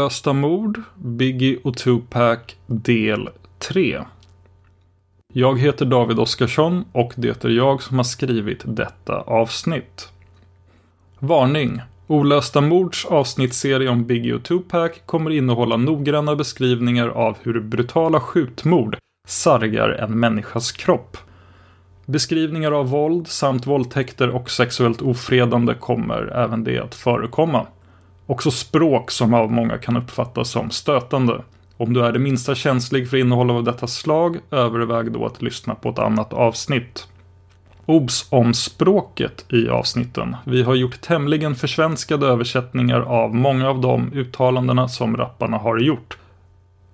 Olösta mord, Biggie och Tupac del 3. Jag heter David Oskarsson och det är jag som har skrivit detta avsnitt. Varning! Olösta mords avsnittsserie om Biggie och Tupac kommer innehålla noggranna beskrivningar av hur brutala skjutmord sargar en människas kropp. Beskrivningar av våld samt våldtäkter och sexuellt ofredande kommer även det att förekomma. Också språk som av många kan uppfattas som stötande. Om du är det minsta känslig för innehåll av detta slag, överväg då att lyssna på ett annat avsnitt. Obs om språket i avsnitten. Vi har gjort tämligen försvenskade översättningar av många av de uttalandena som rapparna har gjort.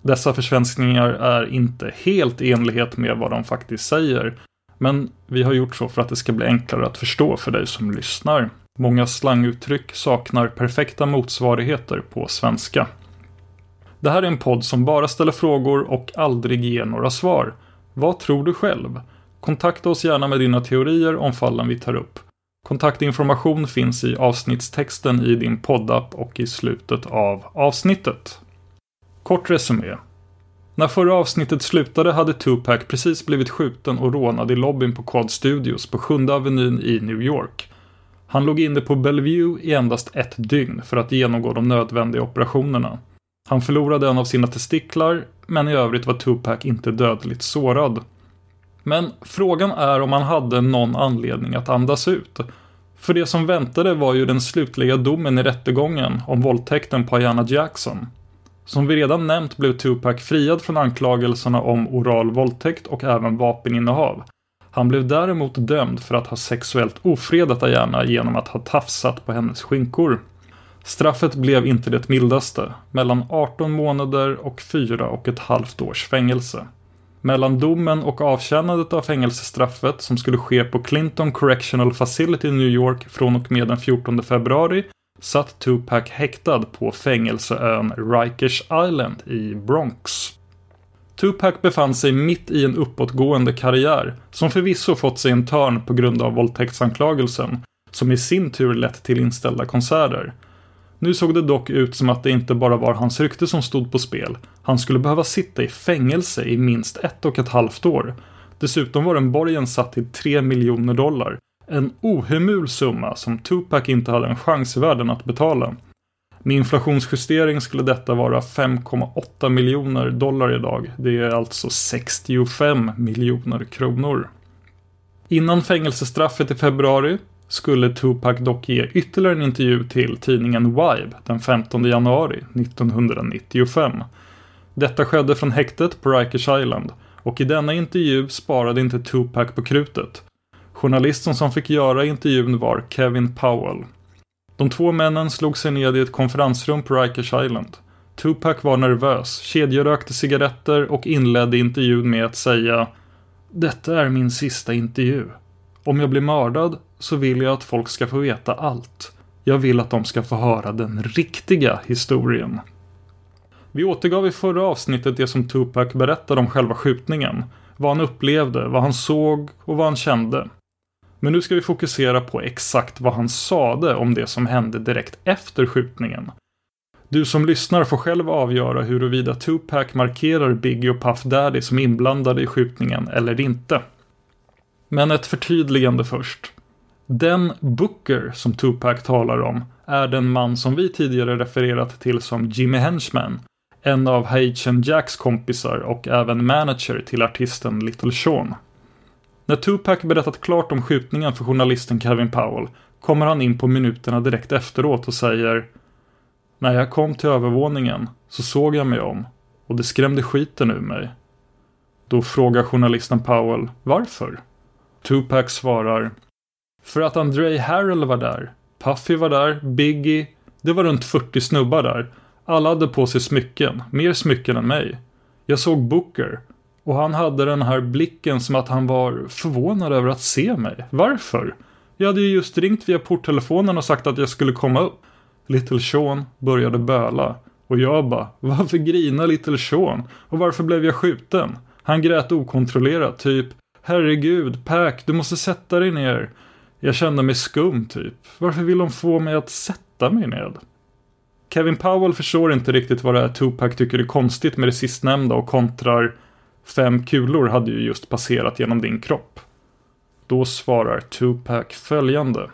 Dessa försvenskningar är inte helt i enlighet med vad de faktiskt säger, men vi har gjort så för att det ska bli enklare att förstå för dig som lyssnar. Många slanguttryck saknar perfekta motsvarigheter på svenska. Det här är en podd som bara ställer frågor och aldrig ger några svar. Vad tror du själv? Kontakta oss gärna med dina teorier om fallen vi tar upp. Kontaktinformation finns i avsnittstexten i din poddapp och i slutet av avsnittet. Kort resumé. När förra avsnittet slutade hade Tupac precis blivit skjuten och rånad i lobbyn på Quad Studios på Sjunde Avenyn i New York. Han låg inne på Bellevue i endast ett dygn för att genomgå de nödvändiga operationerna. Han förlorade en av sina testiklar, men i övrigt var Tupac inte dödligt sårad. Men frågan är om han hade någon anledning att andas ut. För det som väntade var ju den slutliga domen i rättegången om våldtäkten på Ayana Jackson. Som vi redan nämnt blev Tupac friad från anklagelserna om oral våldtäkt och även vapeninnehav. Han blev däremot dömd för att ha sexuellt ofredat Diana genom att ha tafsat på hennes skinkor. Straffet blev inte det mildaste, mellan 18 månader och 4 och ett halvt års fängelse. Mellan domen och avtjänandet av fängelsestraffet som skulle ske på Clinton Correctional Facility i New York från och med den 14 februari satt Tupac häktad på fängelseön Rikers Island i Bronx. Tupac befann sig mitt i en uppåtgående karriär som förvisso fått sig en törn på grund av våldtäktsanklagelsen som i sin tur lett till inställda konserter. Nu såg det dock ut som att det inte bara var hans rykte som stod på spel. Han skulle behöva sitta i fängelse i minst ett och ett halvt år. Dessutom var den borgen satt till 3 miljoner dollar. En ohemul summa som Tupac inte hade en chans i världen att betala. Med inflationsjustering skulle detta vara 5,8 miljoner dollar idag. Det är alltså 65 miljoner kronor. Innan fängelsestraffet i februari skulle Tupac dock ge ytterligare en intervju till tidningen Vibe den 15 januari 1995. Detta skedde från häktet på Rikers Island och i denna intervju sparade inte Tupac på krutet. Journalisten som fick göra intervjun var Kevin Powell. De två männen slog sig ned i ett konferensrum på Rikers Island. Tupac var nervös, kedjerökte cigaretter och inledde intervjun med att säga Detta är min sista intervju. Om jag blir mördad så vill jag att folk ska få veta allt. Jag vill att de ska få höra den riktiga historien. Vi återgav i förra avsnittet det som Tupac berättade om själva skjutningen. Vad han upplevde, vad han såg och vad han kände. Men nu ska vi fokusera på exakt vad han sade om det som hände direkt efter skjutningen. Du som lyssnar får själv avgöra huruvida Tupac markerar Biggie och Puff Daddy som inblandade i skjutningen eller inte. Men ett förtydligande först. Den Booker som Tupac talar om är den man som vi tidigare refererat till som Jimmy Henchman, en av Haitian Jacks kompisar och även manager till artisten Little Sean. När Tupac berättat klart om skjutningen för journalisten Kevin Powell kommer han in på minuterna direkt efteråt och säger När jag kom till övervåningen så såg jag mig om och det skrämde skiten ur mig. Då frågar journalisten Powell varför? Tupac svarar För att Andre Harrell var där. Puffy var där, Biggie. Det var runt 40 snubbar där. Alla hade på sig smycken, mer smycken än mig. Jag såg Booker och han hade den här blicken som att han var förvånad över att se mig. Varför? Jag hade ju just ringt via porttelefonen och sagt att jag skulle komma upp. Little Sean började böla. Och jag bara, varför grinar Little Sean? Och varför blev jag skjuten? Han grät okontrollerat, typ Herregud, Pack, du måste sätta dig ner. Jag kände mig skum, typ. Varför vill de få mig att sätta mig ned? Kevin Powell förstår inte riktigt vad det är Tupac tycker är konstigt med det sistnämnda och kontrar Fem kulor hade ju just passerat genom din kropp. Då svarar Tupac följande.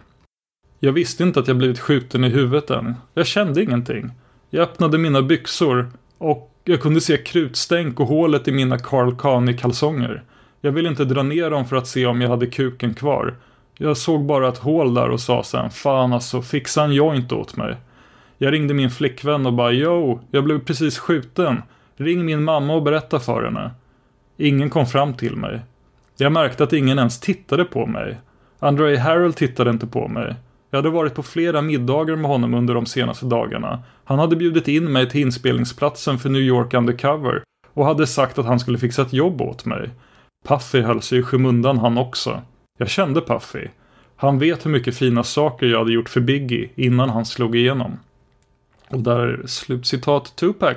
Jag visste inte att jag blivit skjuten i huvudet än. Jag kände ingenting. Jag öppnade mina byxor och jag kunde se krutstänk och hålet i mina Carl Kani kalsonger. Jag ville inte dra ner dem för att se om jag hade kuken kvar. Jag såg bara ett hål där och sa sen, fan alltså, fixa en joint åt mig. Jag ringde min flickvän och bara, yo, jag blev precis skjuten. Ring min mamma och berätta för henne. Ingen kom fram till mig. Jag märkte att ingen ens tittade på mig. André Harrell tittade inte på mig. Jag hade varit på flera middagar med honom under de senaste dagarna. Han hade bjudit in mig till inspelningsplatsen för New York Undercover och hade sagt att han skulle fixa ett jobb åt mig. Puffy höll sig i skymundan han också. Jag kände Puffy. Han vet hur mycket fina saker jag hade gjort för Biggie innan han slog igenom. Och där slutcitat Tupac.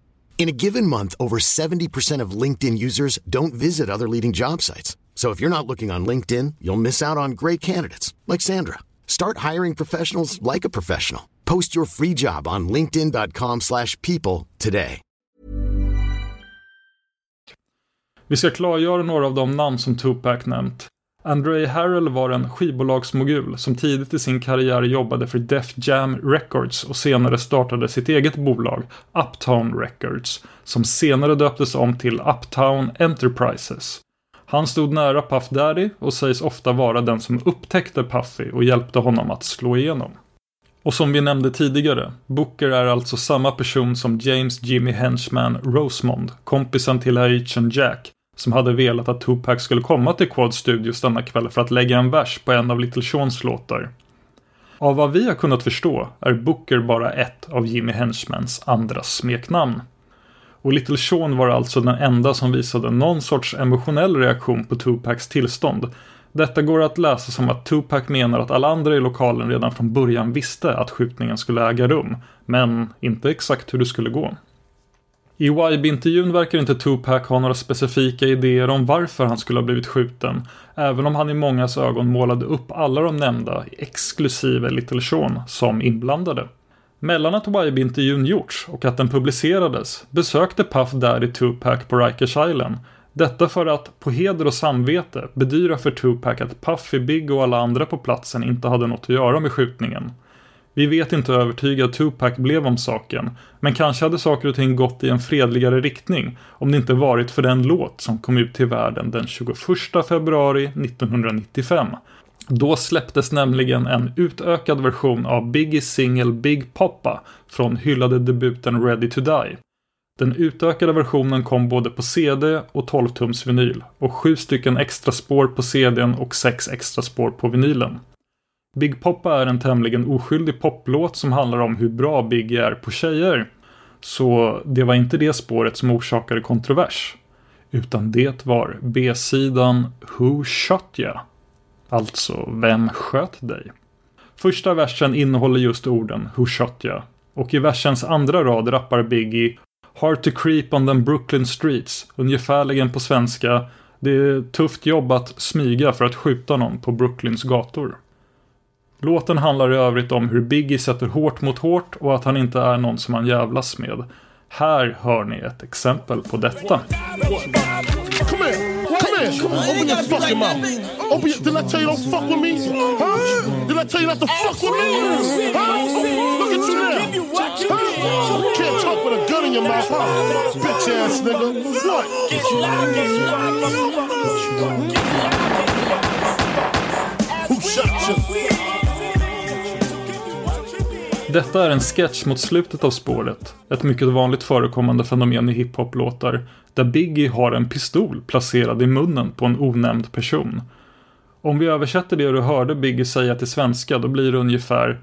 In a given month, over 70% of LinkedIn users don't visit other leading job sites. So if you're not looking on LinkedIn, you'll miss out on great candidates like Sandra. Start hiring professionals like a professional. Post your free job on linkedin.com/people slash people today. Vi ska klargöra några av de namn som Tupac nämnt. Andre Harrell var en skivbolagsmogul som tidigt i sin karriär jobbade för Def Jam Records och senare startade sitt eget bolag, Uptown Records, som senare döptes om till Uptown Enterprises. Han stod nära Puff Daddy och sägs ofta vara den som upptäckte Puffy och hjälpte honom att slå igenom. Och som vi nämnde tidigare, Booker är alltså samma person som James Jimmy Henchman Rosemond, kompisen till Haitian Jack, som hade velat att Tupac skulle komma till Quad Studios denna kväll för att lägga en vers på en av Little Seans låtar. Av vad vi har kunnat förstå är Booker bara ett av Jimmy Henchmans andra smeknamn. Och Little Sean var alltså den enda som visade någon sorts emotionell reaktion på Tupacs tillstånd. Detta går att läsa som att Tupac menar att alla andra i lokalen redan från början visste att skjutningen skulle äga rum, men inte exakt hur det skulle gå. I Wibe-intervjun verkar inte Tupac ha några specifika idéer om varför han skulle ha blivit skjuten, även om han i mångas ögon målade upp alla de nämnda, exklusive Little Sean, som inblandade. Mellan att Wibe-intervjun gjorts och att den publicerades besökte Puff Daddy Tupac på Rikers Island. Detta för att, på heder och samvete, bedyra för Tupac att Puffy, Big och alla andra på platsen inte hade något att göra med skjutningen. Vi vet inte hur övertygad Tupac blev om saken, men kanske hade saker och ting gått i en fredligare riktning om det inte varit för den låt som kom ut till världen den 21 februari 1995. Då släpptes nämligen en utökad version av Biggies singel Big Poppa från hyllade debuten Ready to Die. Den utökade versionen kom både på CD och 12-tums vinyl och sju stycken extra spår på CDn och sex extra spår på vinylen. Big Poppa är en tämligen oskyldig poplåt som handlar om hur bra Biggie är på tjejer. Så det var inte det spåret som orsakade kontrovers. Utan det var B-sidan Who Shot Ya? Alltså, vem sköt dig? Första versen innehåller just orden Who Shot Ya? Och i versens andra rad rappar Biggie Hard to creep on them Brooklyn streets. Ungefärligen på svenska. Det är tufft jobb att smyga för att skjuta någon på Brooklyns gator. Låten handlar i övrigt om hur Biggie sätter hårt mot hårt och att han inte är någon som han jävlas med. Här hör ni ett exempel på detta. Come come here, come on, open your fucking mouth. Open your, did I tell you don't fuck with me? Huh? Did I tell you not to fuck with me? Huh? Look at you now. Huh? Can't talk with a gun in your mouth, huh? Bitch ass nigga. What? Who shot you? Detta är en sketch mot slutet av spåret. Ett mycket vanligt förekommande fenomen i hiphop-låtar. Där Biggie har en pistol placerad i munnen på en onämnd person. Om vi översätter det du hörde Biggie säga till svenska då blir det ungefär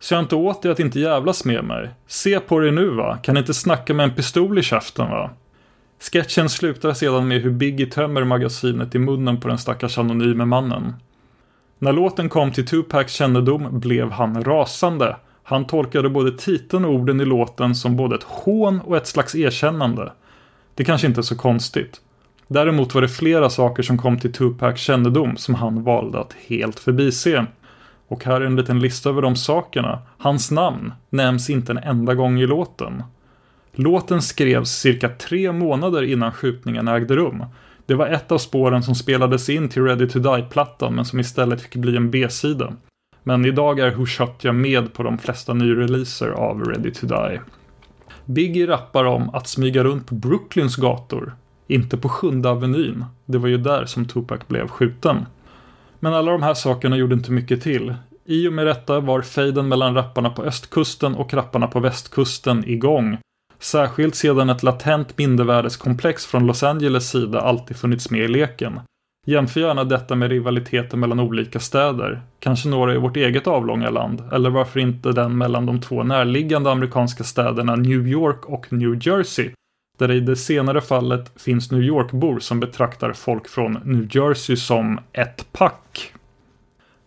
Så jag inte åt dig att inte jävlas med mig. Se på dig nu va, kan inte snacka med en pistol i käften va? Sketchen slutar sedan med hur Biggie tömmer magasinet i munnen på den stackars anonyme mannen. När låten kom till Tupacs kännedom blev han rasande. Han tolkade både titeln och orden i låten som både ett hån och ett slags erkännande. Det kanske inte är så konstigt. Däremot var det flera saker som kom till Tupacs kännedom som han valde att helt förbise. Och här är en liten lista över de sakerna. Hans namn nämns inte en enda gång i låten. Låten skrevs cirka tre månader innan skjutningen ägde rum. Det var ett av spåren som spelades in till Ready to Die-plattan men som istället fick bli en B-sida. Men idag är Who Shot Ya med på de flesta nyreleaser av Ready to Die. Biggie rappar om att smyga runt på Brooklyns gator, inte på Sjunde Avenyn. Det var ju där som Tupac blev skjuten. Men alla de här sakerna gjorde inte mycket till. I och med detta var fejden mellan rapparna på östkusten och rapparna på västkusten igång. Särskilt sedan ett latent mindervärdeskomplex från Los Angeles sida alltid funnits med i leken. Jämför gärna detta med rivaliteten mellan olika städer, kanske några i vårt eget avlånga land, eller varför inte den mellan de två närliggande amerikanska städerna New York och New Jersey, där det i det senare fallet finns New York-bor som betraktar folk från New Jersey som ett pack.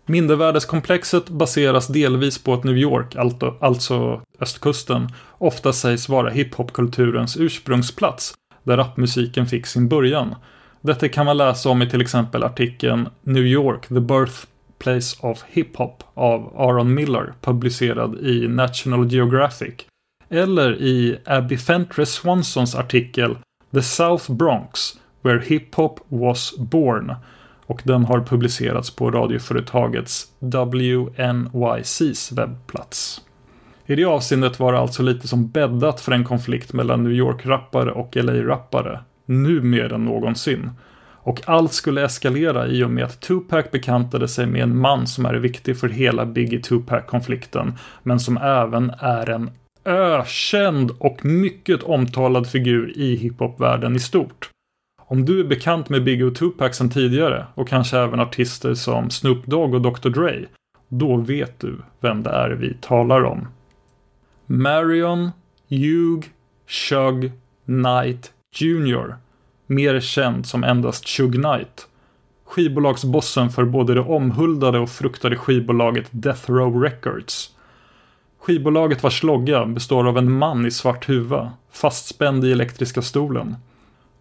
Mindervärdeskomplexet baseras delvis på att New York, alltså, östkusten, ofta sägs vara hiphopkulturens ursprungsplats, där rapmusiken fick sin början. Detta kan man läsa om i till exempel artikeln New York, the birthplace of hiphop av Aaron Miller, publicerad i National Geographic. Eller i Abby Fentress Swansons artikel The South Bronx, where hiphop was born och den har publicerats på radioföretagets WNYCs webbplats. I det avseendet var det alltså lite som bäddat för en konflikt mellan New York-rappare och LA-rappare, nu mer än någonsin. Och allt skulle eskalera i och med att Tupac bekantade sig med en man som är viktig för hela Biggie Tupac-konflikten, men som även är en ökänd och mycket omtalad figur i hiphopvärlden i stort. Om du är bekant med Biggie och Tupac sedan tidigare och kanske även artister som Snoop Dogg och Dr Dre, då vet du vem det är vi talar om. Marion Hugh Shug Knight Jr. Mer känd som endast Shug Knight. Skivbolagsbossen för både det omhuldade och fruktade skivbolaget Death Row Records. Skivbolaget vars logga består av en man i svart huva, fastspänd i elektriska stolen.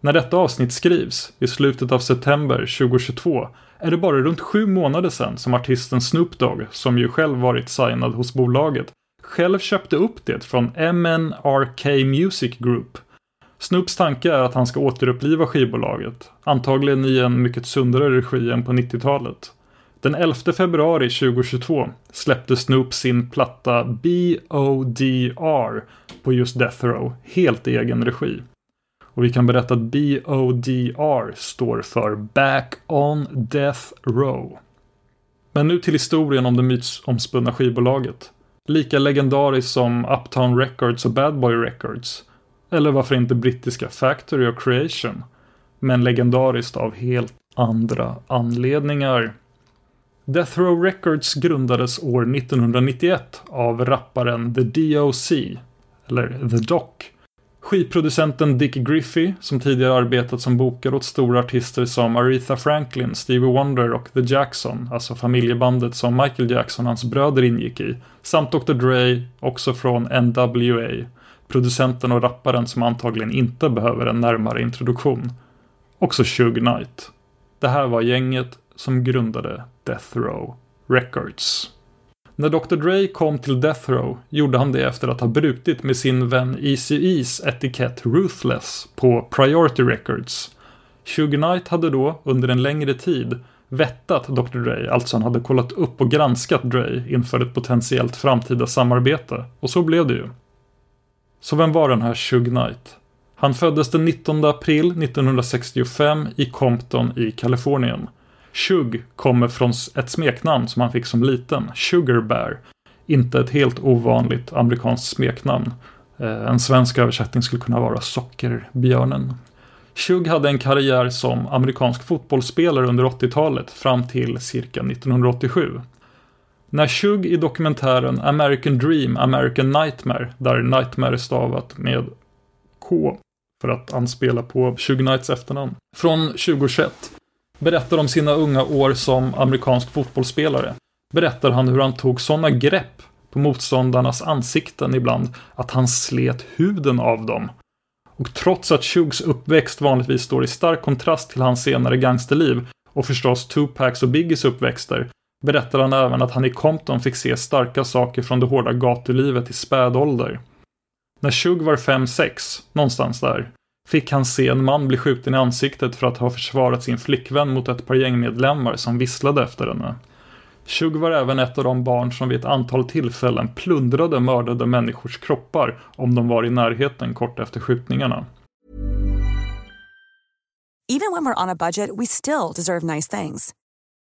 När detta avsnitt skrivs, i slutet av september 2022, är det bara runt sju månader sedan som artisten Snoop Dogg, som ju själv varit signad hos bolaget, själv köpte upp det från MNRK Music Group. Snoops tanke är att han ska återuppliva skivbolaget, antagligen i en mycket sundare regi än på 90-talet. Den 11 februari 2022 släppte Snoop sin platta BODR på just Death Row, helt i egen regi. Och vi kan berätta att BODR står för Back on Death Row. Men nu till historien om det mytomspunna skivbolaget. Lika legendariskt som Uptown Records och Bad Boy Records. Eller varför inte brittiska Factory och Creation. Men legendariskt av helt andra anledningar. Death Row Records grundades år 1991 av rapparen The DOC, eller The Doc. Skivproducenten Dick Griffey, som tidigare arbetat som bokare åt stora artister som Aretha Franklin, Stevie Wonder och The Jackson, alltså familjebandet som Michael Jackson och hans bröder ingick i, samt Dr Dre, också från NWA, producenten och rapparen som antagligen inte behöver en närmare introduktion. Också Suge Knight. Det här var gänget som grundade Death Row Records. När Dr Dre kom till Death Row gjorde han det efter att ha brutit med sin vän ECE's etikett Ruthless på Priority Records. Suge Knight hade då, under en längre tid, vettat Dr Dre, alltså han hade kollat upp och granskat Dre inför ett potentiellt framtida samarbete. Och så blev det ju. Så vem var den här Suge Knight? Han föddes den 19 april 1965 i Compton i Kalifornien. Shug kommer från ett smeknamn som han fick som liten, Sugar Bear. Inte ett helt ovanligt amerikanskt smeknamn. Eh, en svensk översättning skulle kunna vara Sockerbjörnen. Shug hade en karriär som amerikansk fotbollsspelare under 80-talet fram till cirka 1987. När Shug i dokumentären American Dream, American Nightmare, där Nightmare är stavat med K för att anspela på Shug Knights efternamn, från 2021 berättar om sina unga år som amerikansk fotbollsspelare berättar han hur han tog sådana grepp på motståndarnas ansikten ibland att han slet huden av dem. Och trots att Shugs uppväxt vanligtvis står i stark kontrast till hans senare gangsterliv och förstås Tupacs och Biggies uppväxter berättar han även att han i Compton fick se starka saker från det hårda gatulivet i späd ålder. När Shug var 5-6, någonstans där, fick han se en man bli skjuten i ansiktet för att ha försvarat sin flickvän mot ett par gängmedlemmar som visslade efter henne. Shug var även ett av de barn som vid ett antal tillfällen plundrade mördade människors kroppar om de var i närheten kort efter skjutningarna. Even when we're on a budget we still deserve nice things.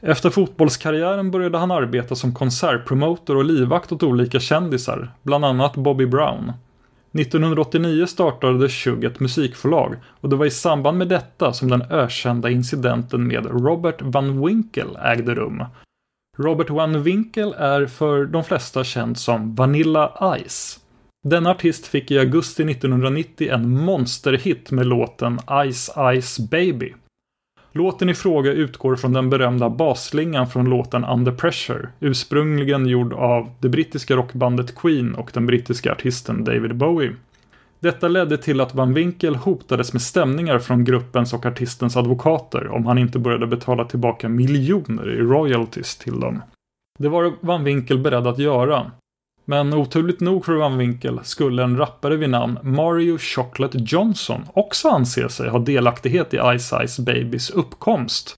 Efter fotbollskarriären började han arbeta som konsertpromotor och livvakt åt olika kändisar, bland annat Bobby Brown. 1989 startade Shug ett musikförlag och det var i samband med detta som den ökända incidenten med Robert Van Winkle ägde rum. Robert Van Winkle är för de flesta känd som Vanilla Ice. Denna artist fick i augusti 1990 en monsterhit med låten Ice Ice Baby. Låten i fråga utgår från den berömda basslingan från låten Under Pressure, ursprungligen gjord av det brittiska rockbandet Queen och den brittiska artisten David Bowie. Detta ledde till att Van Winkel hotades med stämningar från gruppens och artistens advokater om han inte började betala tillbaka miljoner i royalties till dem. Det var Van Winkel beredd att göra. Men oturligt nog för Van Winkel skulle en rappare vid namn Mario Chocolate Johnson också anse sig ha delaktighet i Ice Ice Babys uppkomst.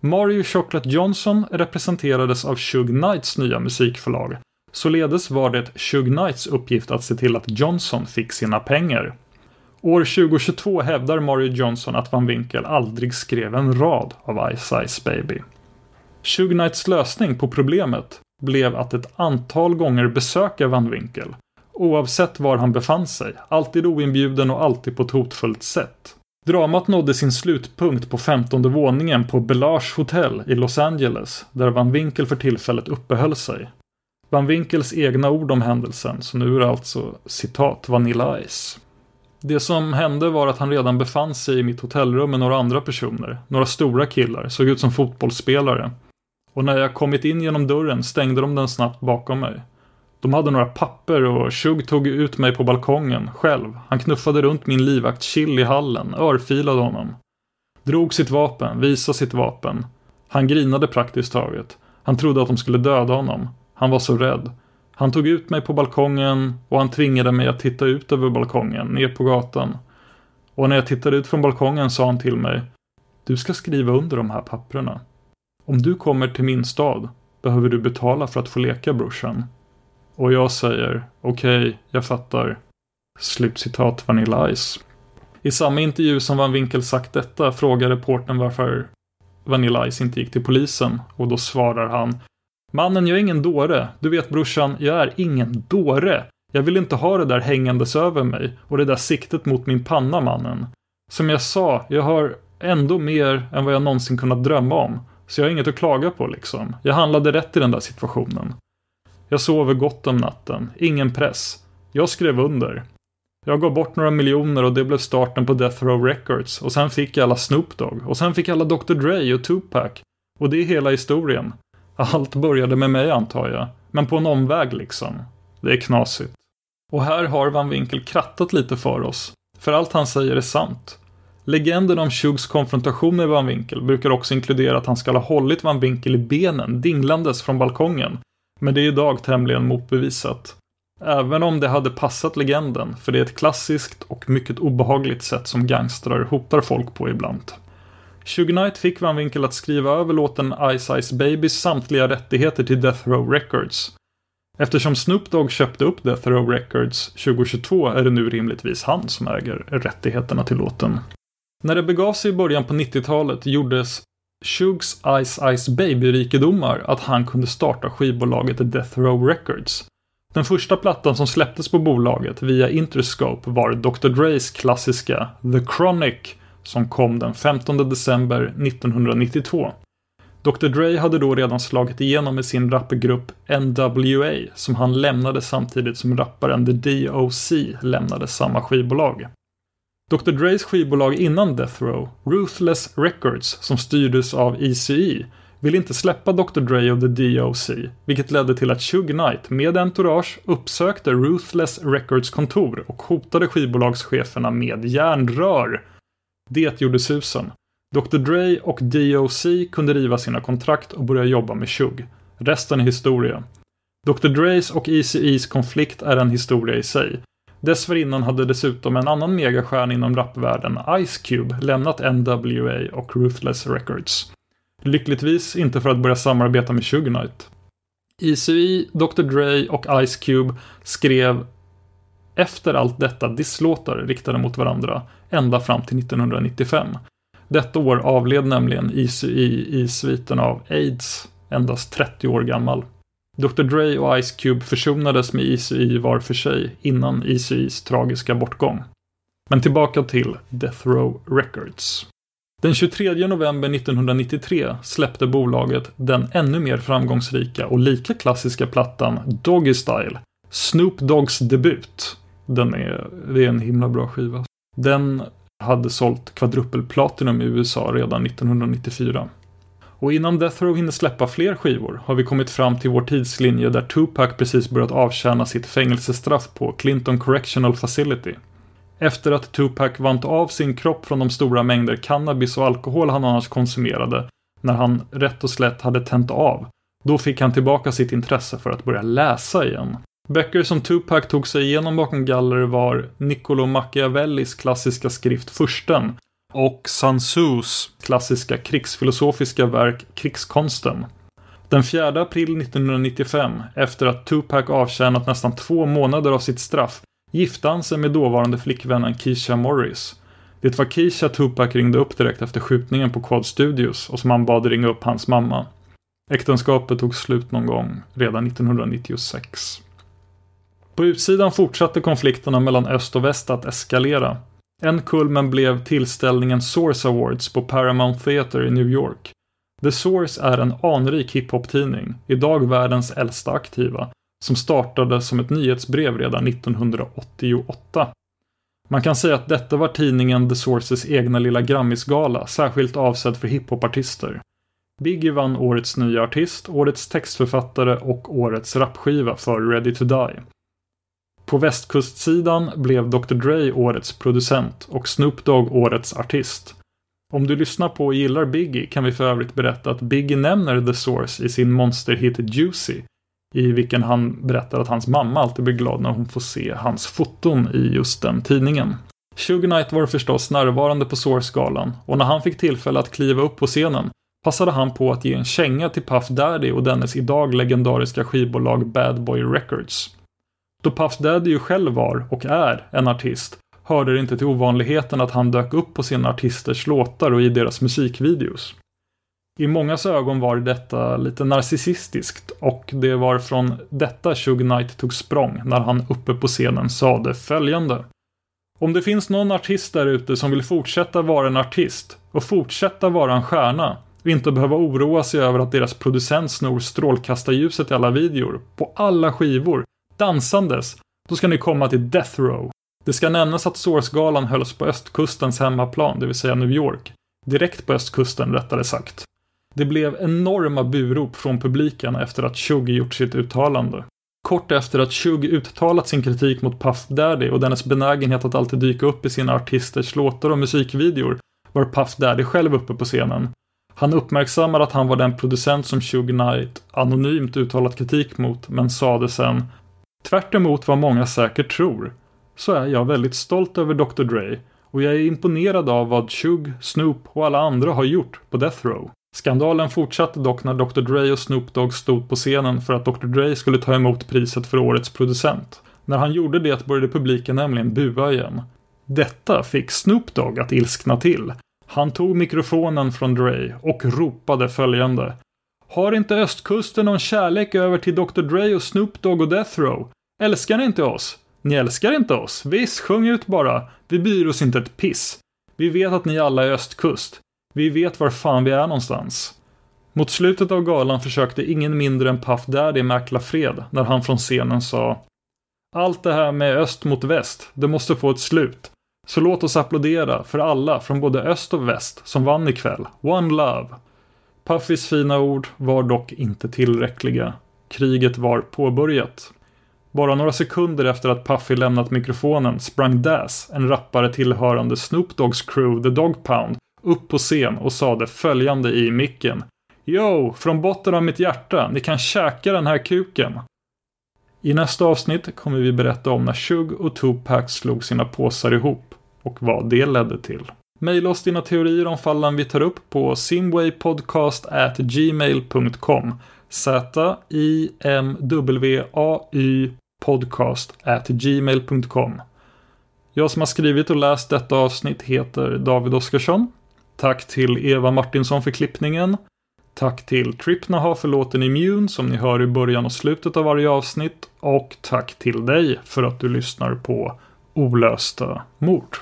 Mario Chocolate Johnson representerades av Shug Knights nya musikförlag. Således var det Shug Knights uppgift att se till att Johnson fick sina pengar. År 2022 hävdar Mario Johnson att Van Winkel aldrig skrev en rad av Ice Ice Baby. Shug Knights lösning på problemet blev att ett antal gånger besöka Van Winkel, oavsett var han befann sig, alltid oinbjuden och alltid på ett hotfullt sätt. Dramat nådde sin slutpunkt på femtonde våningen på Belage Hotel i Los Angeles, där Van Winkel för tillfället uppehöll sig. Van Winkels egna ord om händelsen, så nu är det alltså citat Vanilla Ice. Det som hände var att han redan befann sig i mitt hotellrum med några andra personer, några stora killar, såg ut som fotbollsspelare. Och när jag kommit in genom dörren stängde de den snabbt bakom mig. De hade några papper och Shug tog ut mig på balkongen, själv. Han knuffade runt min livvakt Chill i hallen, örfilade honom. Drog sitt vapen, visade sitt vapen. Han grinade praktiskt taget. Han trodde att de skulle döda honom. Han var så rädd. Han tog ut mig på balkongen och han tvingade mig att titta ut över balkongen, ner på gatan. Och när jag tittade ut från balkongen sa han till mig Du ska skriva under de här papprena. Om du kommer till min stad behöver du betala för att få leka brorsan. Och jag säger okej, okay, jag fattar. Slutcitat Vanilla Ice. I samma intervju som Van Winkel sagt detta frågar reportern varför Vanilla Ice inte gick till polisen och då svarar han Mannen, jag är ingen dåre. Du vet brorsan, jag är ingen dåre. Jag vill inte ha det där hängandes över mig och det där siktet mot min panna, mannen. Som jag sa, jag har ändå mer än vad jag någonsin kunnat drömma om. Så jag har inget att klaga på liksom. Jag handlade rätt i den där situationen. Jag sover gott om natten. Ingen press. Jag skrev under. Jag gav bort några miljoner och det blev starten på Death Row Records. Och sen fick jag alla Snoop Dogg. Och sen fick jag alla Dr Dre och Tupac. Och det är hela historien. Allt började med mig antar jag. Men på en omväg liksom. Det är knasigt. Och här har Van Winkel krattat lite för oss. För allt han säger är sant. Legenden om Shugs konfrontation med Van Winkel brukar också inkludera att han ska ha hållit Van Winkel i benen dinglandes från balkongen. Men det är idag tämligen motbevisat. Även om det hade passat legenden, för det är ett klassiskt och mycket obehagligt sätt som gangstrar hotar folk på ibland. Shug Knight fick Van Winkel att skriva över låten Ice Ice Babys samtliga rättigheter till Death Row Records. Eftersom Snoop Dogg köpte upp Death Row Records 2022 är det nu rimligtvis han som äger rättigheterna till låten. När det begav sig i början på 90-talet gjordes Shugs Ice Ice Baby-rikedomar att han kunde starta skivbolaget Death Row Records. Den första plattan som släpptes på bolaget via Interscope var Dr. Dres klassiska The Chronic som kom den 15 december 1992. Dr. Dre hade då redan slagit igenom med sin rapgrupp NWA som han lämnade samtidigt som rapparen The DOC lämnade samma skivbolag. Dr. Dres skivbolag innan Death Row, Ruthless Records, som styrdes av ECE, ville inte släppa Dr. Dre och The DOC, vilket ledde till att Shug Knight med entourage uppsökte Ruthless Records kontor och hotade skivbolagscheferna med järnrör. Det gjorde susen. Dr. Dre och DOC kunde riva sina kontrakt och börja jobba med Shug. Resten är historia. Dr. Dres och ECE's konflikt är en historia i sig. Dessförinnan hade dessutom en annan megastjärna inom rapvärlden, Ice Cube, lämnat NWA och Ruthless Records. Lyckligtvis inte för att börja samarbeta med Suge Knight. ICI, Dr. Dre och Ice Cube skrev efter allt detta disslåtar riktade mot varandra ända fram till 1995. Detta år avled nämligen ICI i sviten av AIDS, endast 30 år gammal. Dr. Dre och Ice Cube försonades med ECE var för sig innan ECEs tragiska bortgång. Men tillbaka till Death Row Records. Den 23 november 1993 släppte bolaget den ännu mer framgångsrika och lika klassiska plattan Doggy Style, Snoop Doggs debut. Den är, det är en himla bra skiva. Den hade sålt kvadrupelplatinum i USA redan 1994. Och innan Death Row hinner släppa fler skivor har vi kommit fram till vår tidslinje där Tupac precis börjat avtjäna sitt fängelsestraff på Clinton Correctional Facility. Efter att Tupac vant av sin kropp från de stora mängder cannabis och alkohol han annars konsumerade, när han rätt och slätt hade tänt av, då fick han tillbaka sitt intresse för att börja läsa igen. Böcker som Tupac tog sig igenom bakom galler var Niccolo Machiavellis klassiska skrift Fursten och Sun Tzus klassiska krigsfilosofiska verk Krigskonsten. Den 4 april 1995, efter att Tupac avtjänat nästan två månader av sitt straff, gifte han sig med dåvarande flickvännen Keisha Morris. Det var Keisha Tupac ringde upp direkt efter skjutningen på Quad Studios och som han bad ringa upp hans mamma. Äktenskapet tog slut någon gång redan 1996. På utsidan fortsatte konflikterna mellan öst och väst att eskalera. En kulmen blev tillställningen Source Awards på Paramount Theater i New York. The Source är en anrik hiphop-tidning, idag världens äldsta aktiva, som startade som ett nyhetsbrev redan 1988. Man kan säga att detta var tidningen The Sources egna lilla Grammisgala, särskilt avsedd för hiphopartister. Biggie vann Årets nya artist, Årets textförfattare och Årets rapskiva för Ready to Die. På västkustsidan blev Dr Dre årets producent och Snoop Dogg årets artist. Om du lyssnar på och gillar Biggie kan vi för övrigt berätta att Biggie nämner The Source i sin monsterhit Juicy, i vilken han berättar att hans mamma alltid blir glad när hon får se hans foton i just den tidningen. Suge Knight var förstås närvarande på Source-galan och när han fick tillfälle att kliva upp på scenen passade han på att ge en känga till Puff Daddy och dennes idag legendariska skivbolag Bad Boy Records. Då Puff Daddy ju själv var, och är, en artist hörde det inte till ovanligheten att han dök upp på sina artisters låtar och i deras musikvideos. I mångas ögon var detta lite narcissistiskt och det var från detta Suge Knight tog språng när han uppe på scenen sade följande. Om det finns någon artist där ute som vill fortsätta vara en artist och fortsätta vara en stjärna och inte behöva oroa sig över att deras producent snor strålkastarljuset i alla videor, på alla skivor, dansandes, då ska ni komma till Death Row. Det ska nämnas att Source-galan hölls på östkustens hemmaplan, det vill säga New York. Direkt på östkusten, rättare sagt. Det blev enorma burop från publiken efter att Shug gjort sitt uttalande. Kort efter att Shug uttalat sin kritik mot Puff Daddy och dennes benägenhet att alltid dyka upp i sina artisters låtar och musikvideor var Puff Daddy själv uppe på scenen. Han uppmärksammar att han var den producent som Suge Knight anonymt uttalat kritik mot, men sade sen Tvärt vad många säkert tror, så är jag väldigt stolt över Dr Dre och jag är imponerad av vad Chug, Snoop och alla andra har gjort på Death Row. Skandalen fortsatte dock när Dr Dre och Snoop Dogg stod på scenen för att Dr Dre skulle ta emot priset för årets producent. När han gjorde det började publiken nämligen bua igen. Detta fick Snoop Dogg att ilskna till. Han tog mikrofonen från Dre och ropade följande. Har inte östkusten någon kärlek över till Dr Dre och Snoop Dogg och Death Row? Älskar ni inte oss? Ni älskar inte oss? Visst, sjung ut bara. Vi bryr oss inte ett piss. Vi vet att ni alla är östkust. Vi vet var fan vi är någonstans. Mot slutet av galan försökte ingen mindre än Puff Daddy mäkla fred när han från scenen sa Allt det här med öst mot väst, det måste få ett slut. Så låt oss applådera för alla från både öst och väst som vann ikväll. One love. Puffys fina ord var dock inte tillräckliga. Kriget var påbörjat. Bara några sekunder efter att Puffy lämnat mikrofonen sprang Daz, en rappare tillhörande Snoop Dogs crew The Dog Pound, upp på scen och sade följande i micken. Yo, från botten av mitt hjärta, ni kan käka den här kuken. I nästa avsnitt kommer vi berätta om när Shug och Tupac slog sina påsar ihop och vad det ledde till. Maila oss dina teorier om fallen vi tar upp på simwaypodcast@gmail.com Z-I-M-W-A-Y podcast at gmail.com Jag som har skrivit och läst detta avsnitt heter David Oskarsson. Tack till Eva Martinsson för klippningen. Tack till Tripnaha för låten Immune som ni hör i början och slutet av varje avsnitt. Och tack till dig för att du lyssnar på Olösta mord.